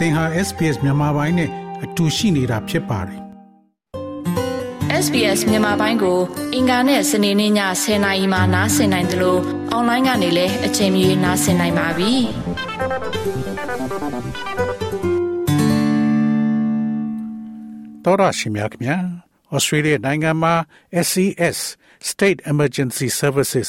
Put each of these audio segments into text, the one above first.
သင်ဟာ SPS မြန်မာပိုင်းနဲ့အတူရှိနေတာဖြစ်ပါတယ် SBS မြန်မာပိုင်းကို အင်ကာနဲ့စနေနေ့ည10:00နာရီမှနားဆင်နိုင်တယ်လို့အွန်လိုင်းကနေလည်းအချိန်မီနားဆင်နိုင်ပါပြီ။တော်ရရှိမြခင်ဗျာ။ Australia နိုင်ငံမှာ SCS State Emergency Services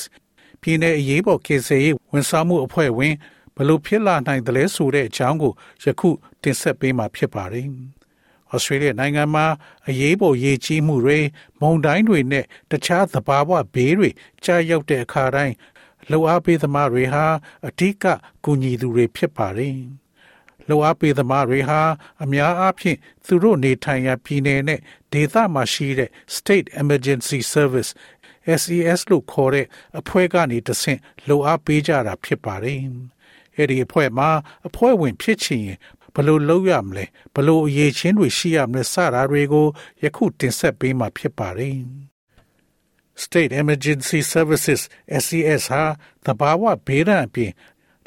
ပြည်내အရေးပေါ်ကေဆယ်ရေးဝန်ဆောင်မှုအဖွဲ့ဝင်ဘ လို့ဖြစ်လာနိုင်တယ်လဲဆိုတဲ့အကြောင်းကိုယခုတင်ဆက်ပေးမှာဖြစ်ပါတယ်။ဩစတြေးလျနိုင်ငံမှာအရေးပေါ်ရေကြီးမှုတွေမုန်တိုင်းတွေနဲ့တခြားသဘာဝဘေးတွေကြာရောက်တဲ့အခါတိုင်းလှုပ်အားပေးသမားတွေဟာအထက်ကကူညီသူတွေဖြစ်ပါတယ်။လှုပ်အားပေးသမားတွေဟာအများအားဖြင့်သူတို့နေထိုင်ရာပြည်နယ်နဲ့ဒေသမှာရှိတဲ့ State Emergency Service SES လို့ခေါ်တဲ့အဖွဲ့ကနေတဆင့်လှုပ်အားပေးကြတာဖြစ်ပါတယ်။ အဲ့ဒီအဖွဲ့မှာအဖွဲ့ဝင်ဖြစ်ချင်ရင်ဘလို့လုပ်ရမလဲဘလို့အရေးချင်းတွေရှိရမလဲစတာတွေကိုယခုတင်ဆက်ပေးမှာဖြစ်ပါတယ် State Emergency Services SES ဟာတဘာဝဘေးရန်အပြင်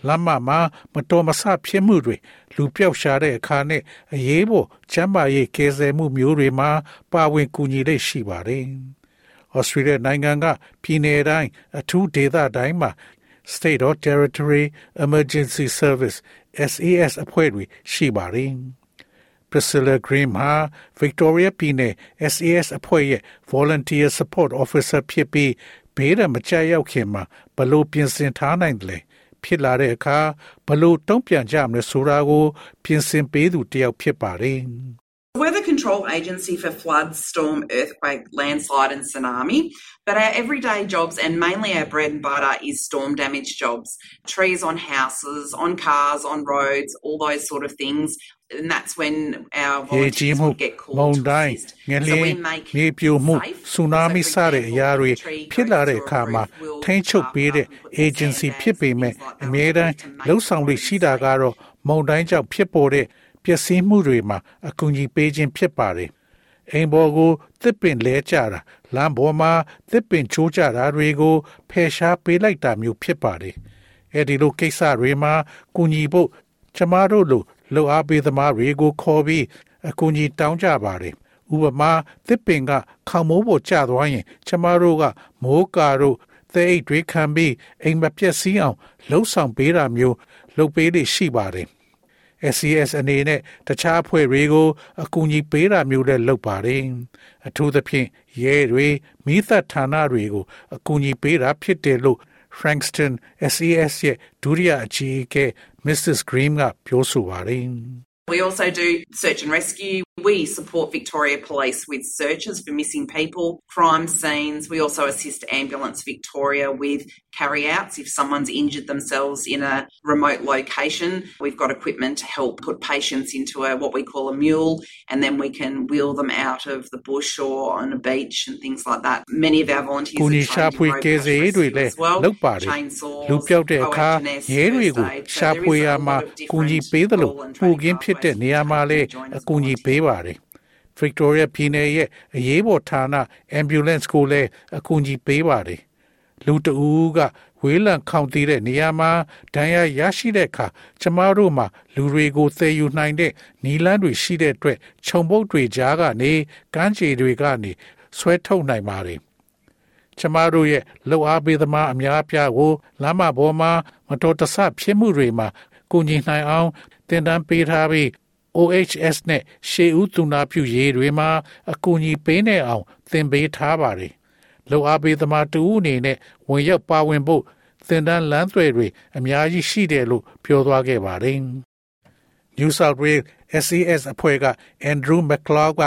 လမ်းမမှာမတော်မဆဖြစ်မှုတွေလူပြောက်ရှာတဲ့အခါနဲ့အရေးပေါ်ချမ်းသာရေးကယ်ဆယ်မှုမျိုးတွေမှာပါဝင်ကူညီလေ့ရှိပါတယ်။ Australia နိုင်ငံကပြည်내တိုင်းအထူးဒေသတိုင်းမှာ State or Territory Emergency Service SAS အဖွဲ့တွေရှိပါတယ်။ Priscilla Green ဟာ Victoria ပြည်နယ် SAS အဖွဲ့ရဲ့ Volunteer Support Officer ဖြစ်ပြီးဘေးရန်မကြောက်ရောက်ခင်မှာဘလို့ပြင်ဆင်ထားနိုင်တယ်ဖြစ်လာတဲ့အခါဘလို့တုံ့ပြန်ကြမလဲဆိုတာကိုပြင်ဆင်ပေးသူတယောက်ဖြစ်ပါတယ်။ We're the control agency for flood, storm, earthquake, landslide, and tsunami. But our everyday jobs and mainly our bread and butter is storm damage jobs trees on houses, on cars, on roads, all those sort of things. And that's when our volunteers would get called to assist. So we make မြေပြိုမှုဆူနာမီစတဲ့အရာတွေဖြစ်လာတဲ့အခါမှာထိန်းချုပ်ပေးတဲ့ agency ဖြစ်ပေမဲ့အများတိုင်းလှုပ်ဆောင်လို့ရှိတာကတော့မုန်တိုင်းကြောင့်ဖြစ်ပေါ်တဲ့ ပျက်စီးမှုတွေမှာအကူအညီပေးခြင်းဖြစ်ပါတယ်။အိမ်ပေါ်ကိုတစ်ပင်လဲကြတာလမ်းပေါ်မှာတစ်ပင်ချိုးကြတာတွေကိုဖယ်ရှားပေးလိုက်တာမျိုးဖြစ်ပါတယ်။အဲဒီလိုကိစ္စတွေမှာကူညီဖို့ကျမတို့လိုလှူအားပေးသမားတွေကိုခေါ်ပြီးအကူအညီတောင်းကြပါတယ်။ဥပမာတစ်ပင်ကခေါမိုးပေါ်ကျသွားရင် ကျမတို့ကမိုးကာတို့သဲအိတ်တွေခံပြီးအိမ်မပျက်စီးအောင်လှုပ်ဆောင်ပေးတာမျိုးလုပ်ပေးလို့ရှိပါတယ်။ SCS အနေနဲ့တခြားအဖွဲ့တွေကိုအကူအညီပေးတာမျိုးလည်းလုပ်ပါတယ်အထူးသဖြင့်ရဲတွေမိသက်ဌာနတွေကိုအကူအညီပေးတာဖြစ်တယ်လို့ Frankston SES ရဲ့ဒုတိယအကြီးအကဲ Mrs Green ကပြောဆိုပါတယ် We also do search and rescue. We support Victoria Police with searches for missing people, crime scenes. We also assist Ambulance Victoria with carry outs if someone's injured themselves in a remote location. We've got equipment to help put patients into a what we call a mule and then we can wheel them out of the bush or on a beach and things like that. Many of our volunteers ကိုနီရှာဖွေကယ်ဆယ်ရေးတွေလည်းလုပ်ပါတယ်လူပြောက်တဲ့အခါရဲတွေကိုရှာဖွေရမှာကူညီပေးသလိုပူကင်းဖြစ် တဲ့နေရာမှာလည်းအကူအညီပေးပါတယ် Victoria ပြည်နယ်ရဲ့အရေးပေါ်ဌာန ambulance ကိုလည်းအကူအညီပေးပါတယ်လူတဦးကဝေးလံခေါင်တည်တဲ့နေရာမှာဒဏ်ရာရရှိတဲ့အခါကျမတို့မှာလူတွေကိုသယ်ယူနိုင်တဲ့နီလန်းတွေရှိတဲ့အတွက်ခြုံပုတ်တွေကြားကနေကမ်းခြေတွေကနေဆွဲထုတ်နိုင်ပါတယ်ကျမတို့ရဲ့လှုပ်အားပေးသမားအများအပြားကိုလမ်းမပေါ်မှာမတော်တဆဖြစ်မှုတွေမှာ ကိုညီနိုင်အောင်တင်တန်းပေးထားပြီး OHS နဲ့ရှေးဦးသူနာပြုရေးတွေမှာအကူအညီပေးနေအောင်သင်ပေးထားပါတယ်။လောအားပေးသမားတူအနေနဲ့ဝင်ရောက်ပါဝင်ဖို့သင်တန်းလမ်းသွယ်တွေအများကြီးရှိတယ်လို့ပြောသွားခဲ့ပါတယ်။ New South Wales SES အဖွဲ့က Andrew McLeod က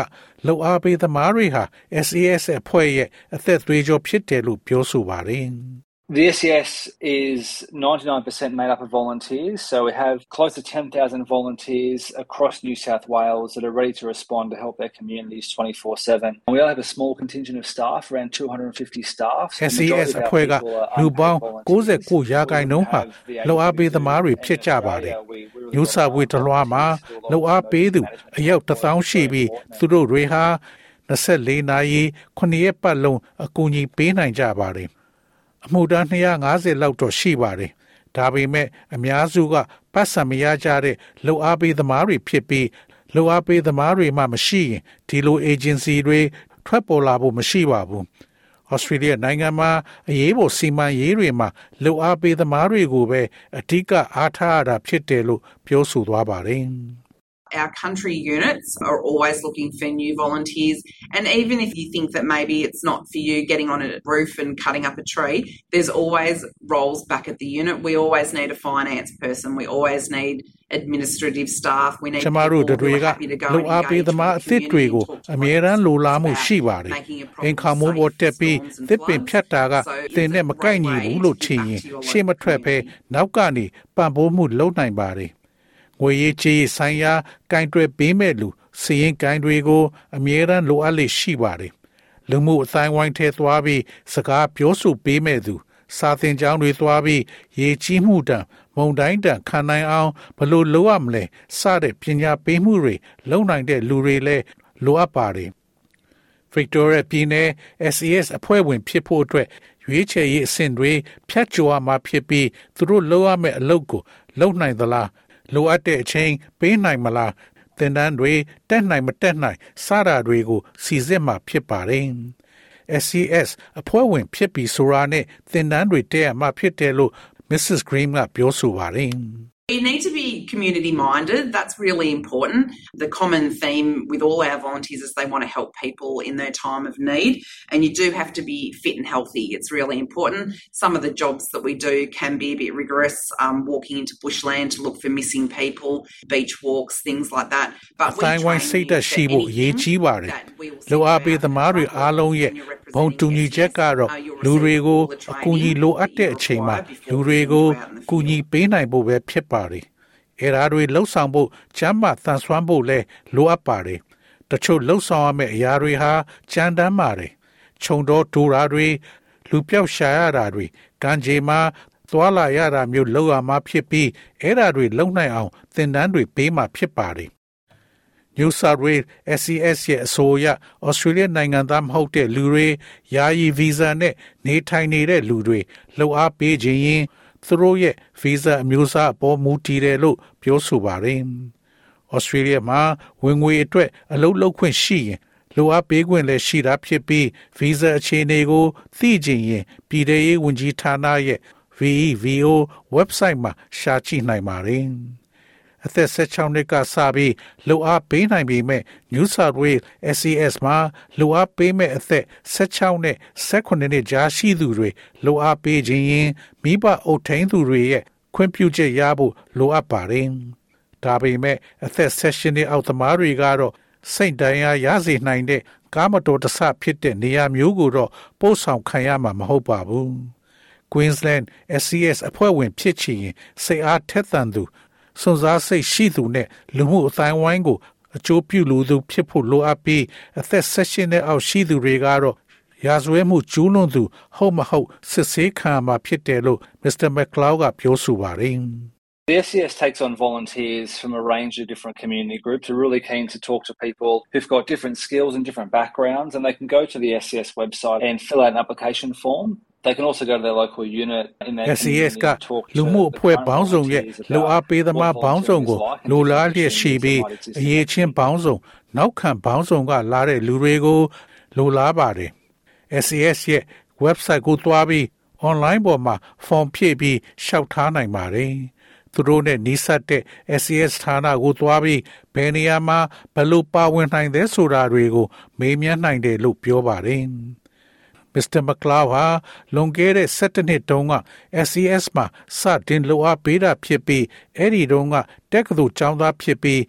လောအားပေးသမားတွေဟာ SES အဖွဲ့ရဲ့အသက်သွေးကြောဖြစ်တယ်လို့ပြောဆိုပါတယ်။ The SES is 99% made up of volunteers, so we have close to 10,000 volunteers across New South Wales that are ready to respond to help their communities 24 7. We only have a small contingent of staff, around 250 staff. SES အဖွဲ့ကလူပေါင်း69ရာခိုင်နှုန်းဟာလှူအားပေးသမားတွေဖြစ်ကြပါတယ်။ New South Wales တလွှားမှာလှူအားပေးသူအယောက်1000ရှိပြီးသူတို့တွေဟာ24နာရီ9ရက်ပတ်လုံးအကူအညီပေးနိုင်ကြပါတယ် အမှုတန်း250လောက်တော့ရှိပါတယ်။တဒါပေမဲ့အများစုကပတ်စံမရကြတဲ့လှုပ်အားပေးသမားတွေဖြစ်ပြီးလှုပ်အားပေးသမားတွေမှမရှိရင်ဒီလို agency တွေထွက်ပေါ်လာဖို့မရှိပါဘူးဩစတြေးလျနိုင်ငံမှာအရေးပေါ်စီမံရေးတွေမှာလှုပ်အားပေးသမားတွေကိုပဲအဓိကအားထားရတာဖြစ်တယ်လို့ပြောဆိုသွားပါတယ်။ Our country units are always looking for new volunteers. And even if you think that maybe it's not for you getting on a roof and cutting up a tree, there's always roles back at the unit. We always need a finance person. We always need administrative staff. We need ကျမတို့တွေကလူအားပေးသမားအသစ်တွေကိုအမြဲတမ်းလိုလားမှုရှိပါတယ်။အင်ခါမိုးပေါ်တက်ပြီးသစ်ပင်ဖြတ်တာကတင်နဲ့မကိုက်ညီဘူးလို့ထင်ရင်ရှေ့မထွက်ပဲနောက်ကနေပံ့ပိုးမှုလုပ်နိုင်ပါတယ် ငွေရေးချေးဆိုင်ရာကင်တွယ်ပေးမဲ့လူစီရင်ကင်တွေကို အမြဲတမ်းလိုအပ်လေရှိပါတယ်လူမှုအတိုင်းဝိုင်းထဲသွားပြီးစကားပြောဆိုပေးမဲ့သူ စာသင်ကျောင်းတွေသွားပြီးရေကြီးမှုတံမုံတိုင်းတံခံနိုင်အောင်ဘလို့လိုအပ်မလဲစတဲ့ပညာပေးမှုတွေလုံနိုင်တဲ့လူတွေလည်းလိုအပ်ပါတယ် Victoria ပြည်နယ် SES အဖွဲ့ဝင်ဖြစ်ဖို့အတွက်ရွေးချယ်ရေးအဆင့်တွေဖြတ်ကျော်မှာဖြစ်ပြီးသူတို့လုပ်ရမယ့်အလုပ်ကိုလုပ်နိုင်သလား လိုအပ်တဲ့အချိန်ပေးနိုင်မလားသင်တန်းတွေတက်နိုင်မတက်နိုင်စတာတွေကိုစီစစ်မှဖြစ်ပါတယ် SCS အဖွဲ့ဝင်ဖြစ်ပြီးဆိုတာနဲ့သင်တန်းတွေတက်ရမှဖြစ်တယ်လို့ Mrs. Green ကပြောဆိုပါတယ် You need to be community minded. That's really important. The common theme with all our volunteers is they want to help people in their time of need. And you do have to be fit and healthy. It's really important. Some of the jobs that we do can be a bit rigorous, um, walking into bushland to look for missing people, beach walks, things like that. But we train you for anything that we will လိုအားပေးသမားတွေအားလုံးရဲ့ ဘုံတူညီချက်ကတော့လူတွေကိုအကူအညီလိုအပ်တဲ့အချိန်မှာလူတွေကိုကူညီပေးနိုင်ဖို့ပဲဖြစ်ပါတယ်။အဲဒါတွေလှုပ်ဆောင်ဖို့ချမ်းသာတန်ဆွမ်းဖို့လဲလိုအပ်ပါတယ်။တချို့လှုပ်ဆောင်ရမယ့်အရာတွေဟာကြမ်းတမ်းပါတယ်။ခြုံတော်ဒူရာတွေလူပြောက်ရှာရတာတွေကံကြေမှာသွာလာရတာမျိုးလောက်ရမှာဖြစ်ပြီးအဲ့ဒါတွေလုံနိုင်အောင်သင်တန်းတွေပေးမှဖြစ်ပါတယ် New South Wales SCS ရဲ့အဆိုအရ Australia နိုင်ငံသားမဟုတ်တဲ့လူတွေယာယီဗီဇာနဲ့နေထိုင်နေတဲ့လူတွေလှုပ်အားပေးခြင်းရင်သူတို့ရဲ့ဗီဇာအမျိုးအစားအပေါ်မူတည်တယ်လို့ပြောဆိုပါတယ်။ Australia မှာဝင်ငွေအတွက်အလုပ်လုပ်ခွင့်ရှိရင်လိုအပ်ပေးခွင့်လည်းရှိတာဖြစ်ပြီးဗီဇာအခြေအနေကိုသိချင်ရင်ပြည်ထောင်ရေးဝန်ကြီးဌာနရဲ့ VEVO website မှာရှာကြည့်နိုင်ပါတယ်။ အသက်16နှစ်ကစပြီးလှူအားပေးနိုင်ပေမဲ့ New South Wales SCS မှာလှူအားပေးမဲ့အသက်16နဲ့18နှစ်ကြားရှိသူတွေလှူအားပေးခြင်းရင်မိဘအုပ်ထိန်းသူတွေရဲ့ခွင့်ပြုချက်ရဖို့လိုအပ်ပါတယ်။ဒါပေမဲ့အသက်16နှစ်အောက်သမားတွေကတော့စိတ်တရားရစေနိုင်တဲ့ကားမတော်တဆဖြစ်တဲ့နေရာမျိုးကိုတော့ပို့ဆောင်ခံရမှာမဟုတ်ပါဘူး။ Queensland SCS အဖွဲ့ဝင်ဖြစ်ချင်စိတ်အားထက်သန်သူ စွန့်စားစိတ်ရှိသူနဲ့လူမှုအတိုင်းဝိုင်းကိုအကျိုးပြုလိုသူဖြစ်ဖို့လိုအပ်ပြီးအသက်ဆက်ရှင်တဲ့အောက်ရှိသူတွေကတော့ရာဇဝဲမှုကျူးလွန်သူဟုတ်မဟုတ်စစ်ဆေးခံမှာဖြစ်တယ်လို့ Mr. McLeod ကပြောဆိုပါတယ် The SCS takes on volunteers from a range of different community groups. We're really keen to talk to people who've got different skills and different backgrounds, and they can go to the SCS website and fill out an application form. They can also go to their local unit in their SES ကလူမှုအဖွဲ့ပေါင်းစုံရဲ့လူအားပေးသမားပေါင်းစုံကိုလိုလားလျက်ရှိပြီးအရေးချင်းပေါင်းစုံနောက်ခံပေါင်းစုံကလာတဲ့လူတွေကိုလိုလားပါတယ် SES ရဲ့ website ကိုသွားပြီး online ပေါ်မှာ form ဖြည့်ပြီးရှောက်ထားနိုင်ပါတယ်သူတို့နဲ့နှိစက်တဲ့ SES ဌာနကိုသွားပြီးဘယ်နေရာမှာဘယ်လိုပါဝင်နိုင်သလဲဆိုတာတွေကို မေးမြန်းနိုင်တယ်လို့ပြောပါတယ်။ Mr. McLeod ဟာလွန်ခဲ့တဲ့17နှစ်တုန်းက SCS မှာစတင်လိုအပ်ပေးတာဖြစ်ပြီးအဲ့ဒီတုန်းကတက္ကသိုလ်ကျောင်းသားဖြစ်ပြီး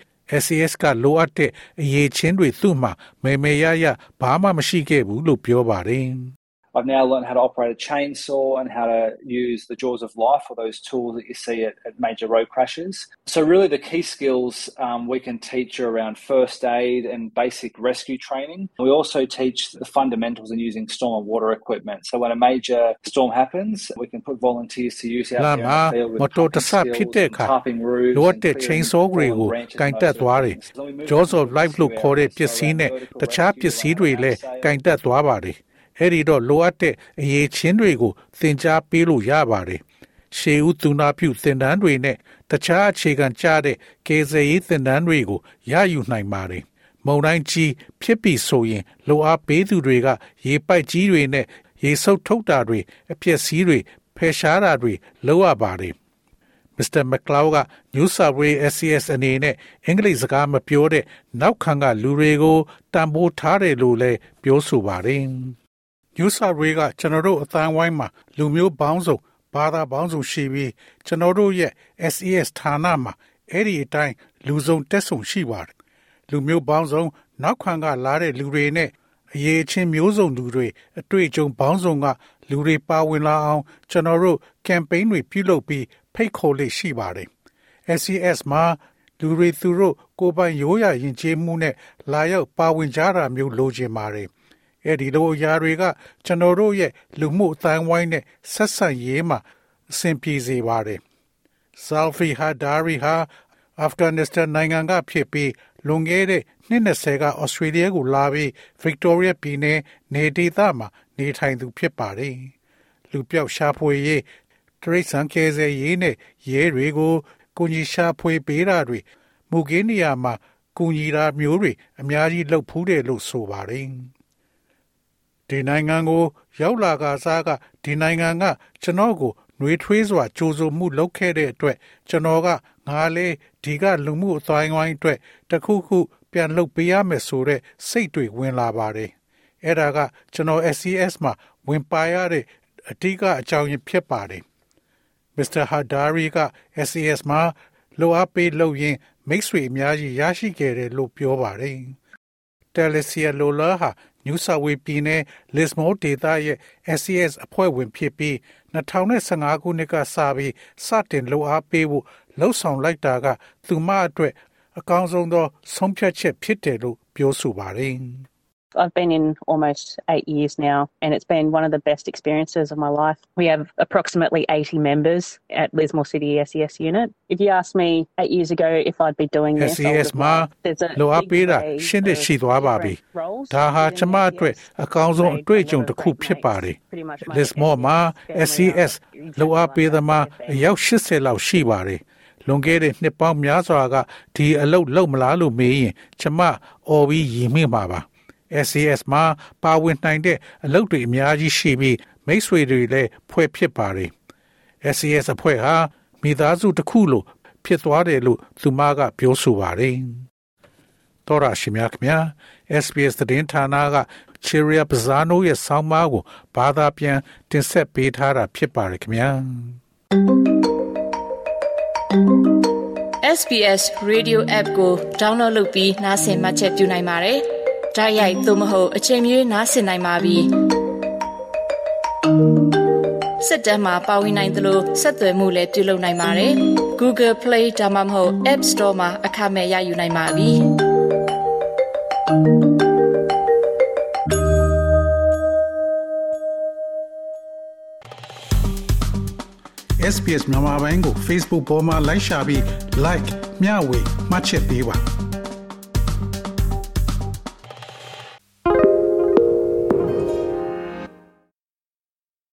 SCS ကလိုအပ်တဲ့အရေးချင်းတွေသူ့မှာမေမေရရဘာမှမရှိခဲ့ဘူးလို့ပြောပါတယ် I've now learned how to operate a chainsaw and how to use the jaws of life or those tools that you see at, at major road crashes. So, really, the key skills um, we can teach are around first aid and basic rescue training. We also teach the fundamentals in using storm and water equipment. So, when a major storm happens, we can put volunteers to use out there in the field with pumping skills, and tarping roofs, လိုအပ်တဲ့ chainsaw တွေကိုကင်တက်သွားတယ်။ Jaws of life လို့ခေါ်တဲ့ပစ္စည်းနဲ့တခြားပစ္စည်းတွေလည်းကင်တက်သွားပါတယ်။ အဲ့ဒီတော့လိုအပ်တဲ့အရေးချင်းတွေကိုသင်ကြားပေးလို့ရပါတယ်ရှေးဦးသူနာပြုသင်တန်းတွေနဲ့တခြားအခြေခံကျတဲ့ကေဇေရေးသင်တန်းတွေကိုရယူနိုင်ပါတယ်။မုံတိုင်းကြီးဖြစ်ပြီးဆိုရင် လိုအားပေးသူတွေက ရေပိုက်ကြီးတွေနဲ့ရေဆုပ်ထုတ်တာတွေအပြည့်စည်းတွေဖယ်ရှားတာတွေလုပ်ရပါတယ်။ Mr. McLeod က New South Wales SCS အနေနဲ့အင်္ဂလိပ်စကားမပြောတဲ့နောက်ခံကလူတွေကိုတံပိုးထားတယ်လို့လည်းပြောဆိုပါတယ်။ New South Wales ကကျွန်တော်တို့အသံဝိုင်းမှာလူမျိုးပေါင်းစုံဘာသာပေါင်းစုံရှိပြီးကျွန်တော်တို့ရဲ့ SES ဌာနမှာအဲ့ဒီအတိုင်းလူစုံတက်ဆုံရှိပါတယ်လူမျိုးပေါင်းစုံနောက်ခံကလာတဲ့လူတွေနဲ့အရေးချင်းမျိုးစုံလူတွေအတွေ့အကြုံပေါင်းစုံကလူတွေပါဝင်လာအောင် ကျွန်တော်တို့ကမ်ပိန်းတွေပြုလုပ်ပြီးဖိတ်ခေါ်လေးရှိပါတယ် SES မှာလူတွေသူတို့ကိုပိုင်ရိုးရာယဉ်ကျေးမှုနဲ့လာရောက်ပါဝင်ကြတာမျိုးလိုချင်ပါတယ် အဲ့ဒီလိုအရာတွေကကျွန်တော်တို့ရဲ့လူမှုအတိုင်းဝိုင်းနဲ့ဆက်ဆံရေးမှာအဆင်ပြေစေပါတယ်။ Salfi Hadari ဟာအာဖဂန်နစ္စတန်နိုင်ငံကဖြစ်ပြီးလွန်ခဲ့တဲ့နှစ်20ကဩစတြေးလျကိုလာပြီး Victoria ပြည်နယ်နေဒေသမှာနေထိုင်သူဖြစ်ပါတယ်။လူပြောက်ရှာဖွေရေးတရိတ်ဆန်ကဲဆယ်ရေးနဲ့ရဲတွေကိုကိုကြီးရှာဖွေပေးတာတွေမူကင်းနေရာမှာကူညီတာမျိုးတွေအများကြီးလုပ်ဖူးတယ်လို့ဆိုပါတယ်။ ဒီနိုင်ငံကို ရောက်လာကစားကဒီနိုင်ငံက ကျွန်တော်ကိုနှွေးထွေးစွာကြိုးဆိုမှုလုပ်ခဲ့တဲ့အတွက် ကျွန်တော်ကငါလေဒီကလူမှုအတိုင်းဝိုင်းအတွက်တခုခု ပြန်လုပ်ပေးရမယ်ဆိုတဲ့စိတ်တွေဝင်လာပါတယ်အဲ့ဒါကကျွန်တော် SCS မှာဝင်ပါရတဲ့အဓိကအကြောင်းရင်းဖြစ်ပါတယ် Mr. Hadari က SCS မှာလိုအပ်ပေးလုပ်ရင်းမိတ်ဆွေအများကြီးရရှိခဲ့တယ်လို့ပြောပါတယ် Telesia Lola ဟာ New South Wales ပြည်နယ် Lismore ဒေသရဲ့ SCS အဖွဲ့ဝင်ဖြစ်ပြီး2015ခုနှစ်ကစပြီးစတင်လှူအားပေးဖို့လှုံ့ဆော်လိုက်တာက သူမအတွက်အကောင်းဆုံးသော ဆုံးဖြတ်ချက်ဖြစ်တယ်လို့ပြောဆိုပါတယ်။ I've been in almost eight years now, and it's been one of the best experiences of my life. We have approximately 80 members at Lismore City SES unit. If you asked me eight years ago if I'd be doing this, SES မှာလိုအပ်ပေးတာရှင်းတဲ့ရှိသွားပါပြီ။ဒါဟာကျမအတွက်အကောင်းဆုံးအတွေ့အကြုံတစ်ခုဖြစ်ပါတယ်။ Lismore မှာ SES လိုအပ်ပေးသမားအယောက်80လောက်ရှိပါတယ်။လွန်ခဲ့တဲ့နှစ်ပေါင်းများစွာကဒီအလုပ်လုပ်မလားလို့မေးရင်ကျမအော်ပြီးရည်မိမှာပါ။ SAS မှာပါဝင်နိုင်တဲ့အလုပ်တွေအများကြီးရှိပြီးမိတ်ဆွေတွေလည်းဖွဲ့ဖြစ်ပါတယ်။ SAS အဖွဲ့ဟာမိသားစုတစ်ခုလိုဖြစ်သွားတယ်လို့သူမကပြောဆိုပါတယ်။တော်ရရှိမြခင် SBS သတင်းဌာနက Cheria Bazzano ရဲ့ဆောင်းပါးကိုဘာသာပြန်တင်ဆက်ပေးထားတာဖြစ်ပါတယ်ခင်ဗျာ။ SBS Radio App ကို download လုပ်ပြီးနားဆင်မှတ်ချက်ပြုနိုင်ပါတယ်။ ဓာတ်ရိုက်သို့မဟုတ်အချိန်မြေးနားဆင်နိုင်ပါပြီ။စစ်တမ်းမှာပါဝင်နိုင်သလိုဆက်သွယ်မှုလည်းပြုလုပ်နိုင်ပါတယ်။ Google Play ဒါမှမဟုတ် App Store မှာအခမဲ့ရယူနိုင်ပါပြီ။ SPS မြန်မာပိုင်းကို Facebook ပေါ်မှာ like ရှာပြီး like မျှဝေမှတ်ချက်ပေးပါ။